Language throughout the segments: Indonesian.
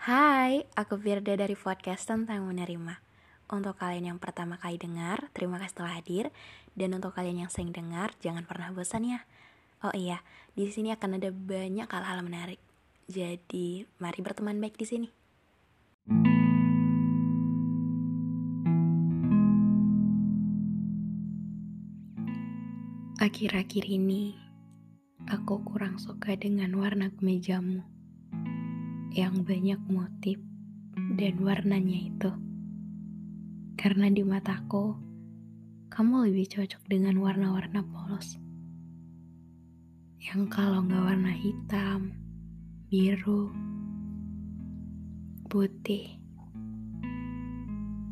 Hai, aku Firda dari podcast tentang menerima. Untuk kalian yang pertama kali dengar, terima kasih telah hadir. Dan untuk kalian yang sering dengar, jangan pernah bosan ya. Oh iya, di sini akan ada banyak hal-hal menarik. Jadi, mari berteman baik di sini. Akhir-akhir ini, aku kurang suka dengan warna kemejamu yang banyak motif dan warnanya itu. Karena di mataku, kamu lebih cocok dengan warna-warna polos. Yang kalau nggak warna hitam, biru, putih,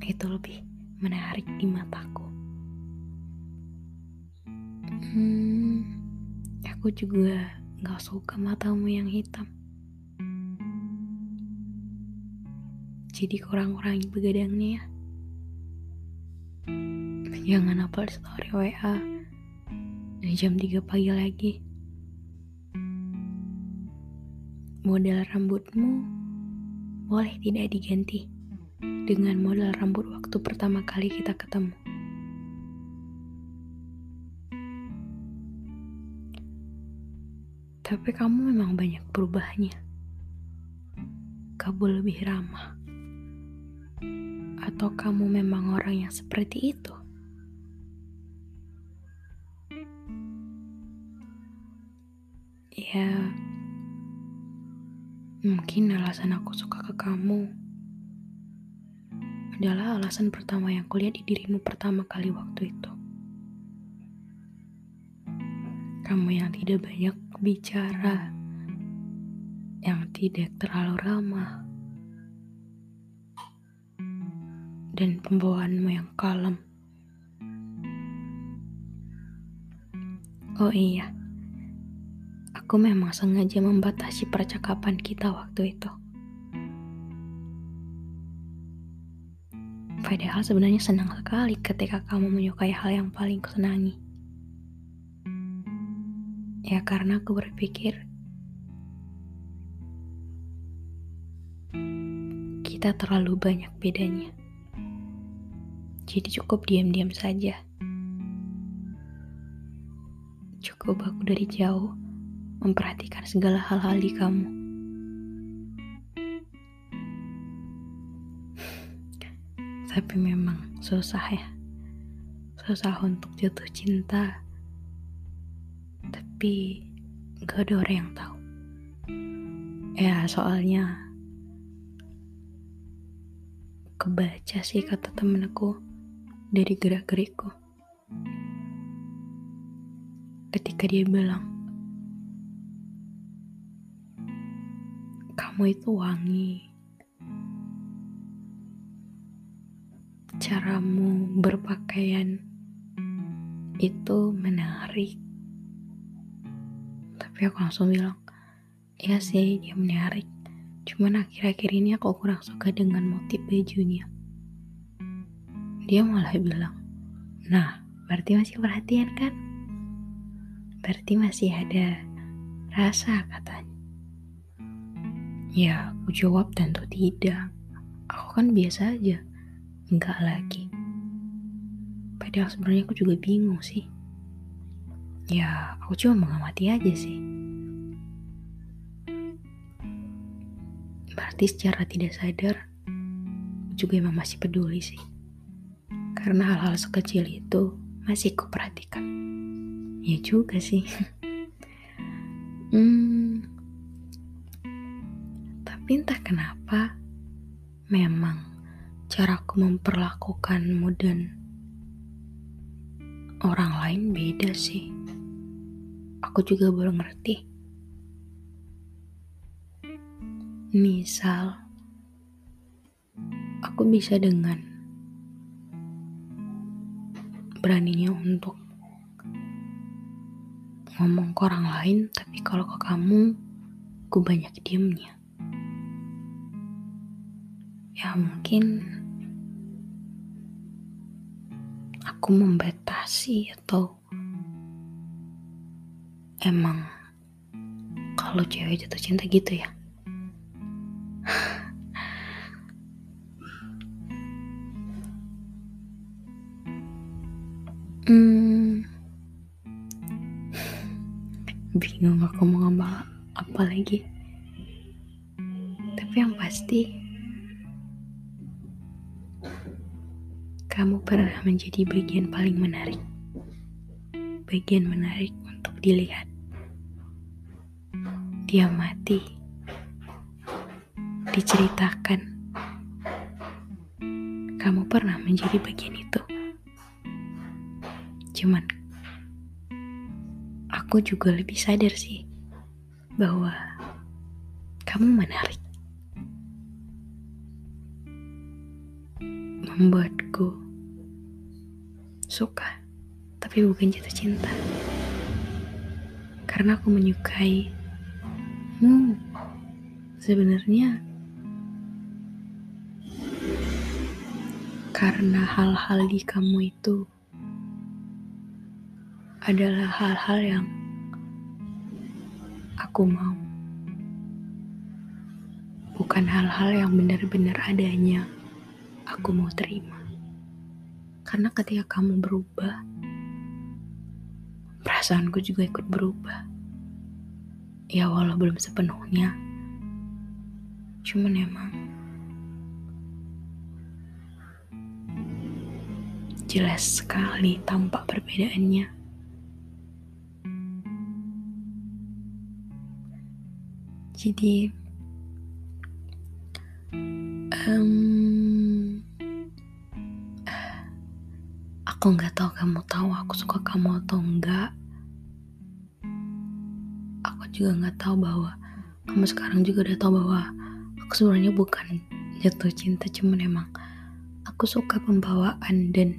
itu lebih menarik di mataku. Hmm, aku juga gak suka matamu yang hitam. Jadi kurang-kurangi begadangnya ya. Jangan upload story WA jam 3 pagi lagi. Model rambutmu boleh tidak diganti dengan model rambut waktu pertama kali kita ketemu. Tapi kamu memang banyak berubahnya. Kamu lebih ramah. Atau kamu memang orang yang seperti itu? Ya, mungkin alasan aku suka ke kamu adalah alasan pertama yang kulihat di dirimu pertama kali waktu itu. Kamu yang tidak banyak bicara, yang tidak terlalu ramah, dan pembawaanmu yang kalem. Oh iya, aku memang sengaja membatasi percakapan kita waktu itu. Padahal sebenarnya senang sekali ketika kamu menyukai hal yang paling kusenangi. Ya karena aku berpikir kita terlalu banyak bedanya. Jadi cukup diam-diam saja. Cukup aku dari jauh memperhatikan segala hal-hal di kamu. Tapi memang susah ya. Susah untuk jatuh cinta tapi gak ada orang yang tahu. Ya soalnya kebaca sih kata temenku dari gerak-gerikku. Ketika dia bilang, kamu itu wangi. Caramu berpakaian itu menarik tapi aku langsung bilang ya sih dia menarik cuman akhir-akhir ini aku kurang suka dengan motif bajunya dia malah bilang nah berarti masih perhatian kan? Berarti masih ada rasa katanya. Ya aku jawab tentu tidak. Aku kan biasa aja enggak lagi. Padahal sebenarnya aku juga bingung sih. Ya, aku cuma mengamati aja sih. Berarti secara tidak sadar, juga emang masih peduli sih. Karena hal-hal sekecil itu masih kuperhatikan. Ya juga sih. hmm, tapi entah kenapa, memang caraku memperlakukanmu dan orang lain beda sih aku juga baru ngerti. Misal, aku bisa dengan beraninya untuk ngomong ke orang lain, tapi kalau ke kamu, aku banyak diemnya. Ya mungkin aku membatasi atau emang kalau cewek jatuh cinta gitu ya. Bingung aku mau ngomong apa lagi. Tapi yang pasti kamu pernah menjadi bagian paling menarik. Bagian menarik untuk dilihat. Dia mati. Diceritakan. Kamu pernah menjadi bagian itu. Cuman aku juga lebih sadar sih bahwa kamu menarik. Membuatku suka, tapi bukan jatuh cinta. Karena aku menyukai mu. Sebenarnya karena hal-hal di kamu itu adalah hal-hal yang aku mau. Bukan hal-hal yang benar-benar adanya aku mau terima. Karena ketika kamu berubah, perasaanku juga ikut berubah. Ya walau belum sepenuhnya, cuman emang jelas sekali tampak perbedaannya. Jadi, um, Aku nggak tahu kamu tahu aku suka kamu atau enggak. Aku juga nggak tahu bahwa kamu sekarang juga udah tahu bahwa aku sebenarnya bukan jatuh cinta, cuman emang aku suka pembawaan dan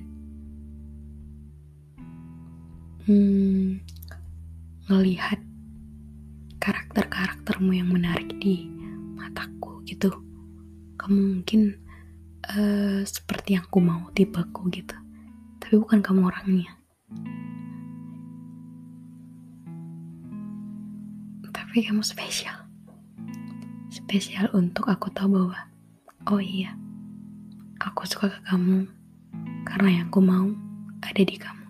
hmm, ngelihat karakter-karaktermu yang menarik di mataku gitu. Kamu mungkin uh, seperti yang aku mau tipeku gitu tapi bukan kamu orangnya. Tapi kamu spesial. Spesial untuk aku tahu bahwa, oh iya, aku suka ke kamu karena yang aku mau ada di kamu.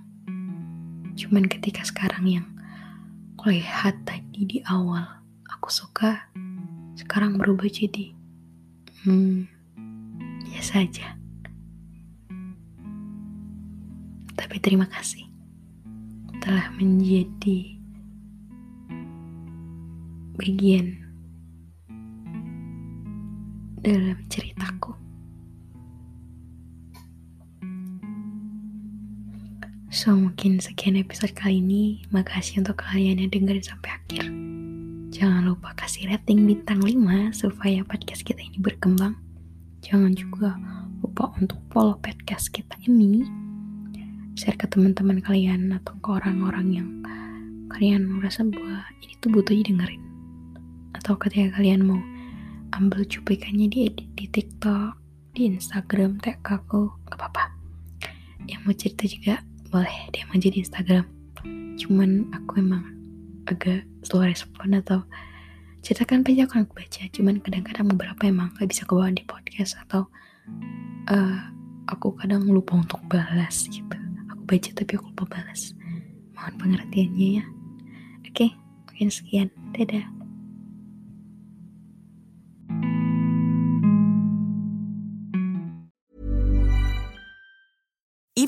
Cuman ketika sekarang yang aku lihat tadi di awal, aku suka, sekarang berubah jadi, hmm, biasa aja. Tapi terima kasih telah menjadi bagian dalam ceritaku. So mungkin sekian episode kali ini. Makasih untuk kalian yang dengerin sampai akhir. Jangan lupa kasih rating bintang 5 supaya podcast kita ini berkembang. Jangan juga lupa untuk follow podcast kita ini share ke teman-teman kalian atau ke orang-orang yang kalian merasa bahwa ini tuh butuh didengerin atau ketika kalian mau ambil cuplikannya di edit di TikTok di Instagram tag aku gak apa-apa yang mau cerita juga boleh dia mau jadi Instagram cuman aku emang agak slow respon atau ceritakan aja aku aku baca cuman kadang-kadang beberapa emang gak bisa kebawa di podcast atau uh, aku kadang lupa untuk balas gitu baca tapi aku lupa balas. Mohon pengertiannya ya. Oke, mungkin sekian. Dadah.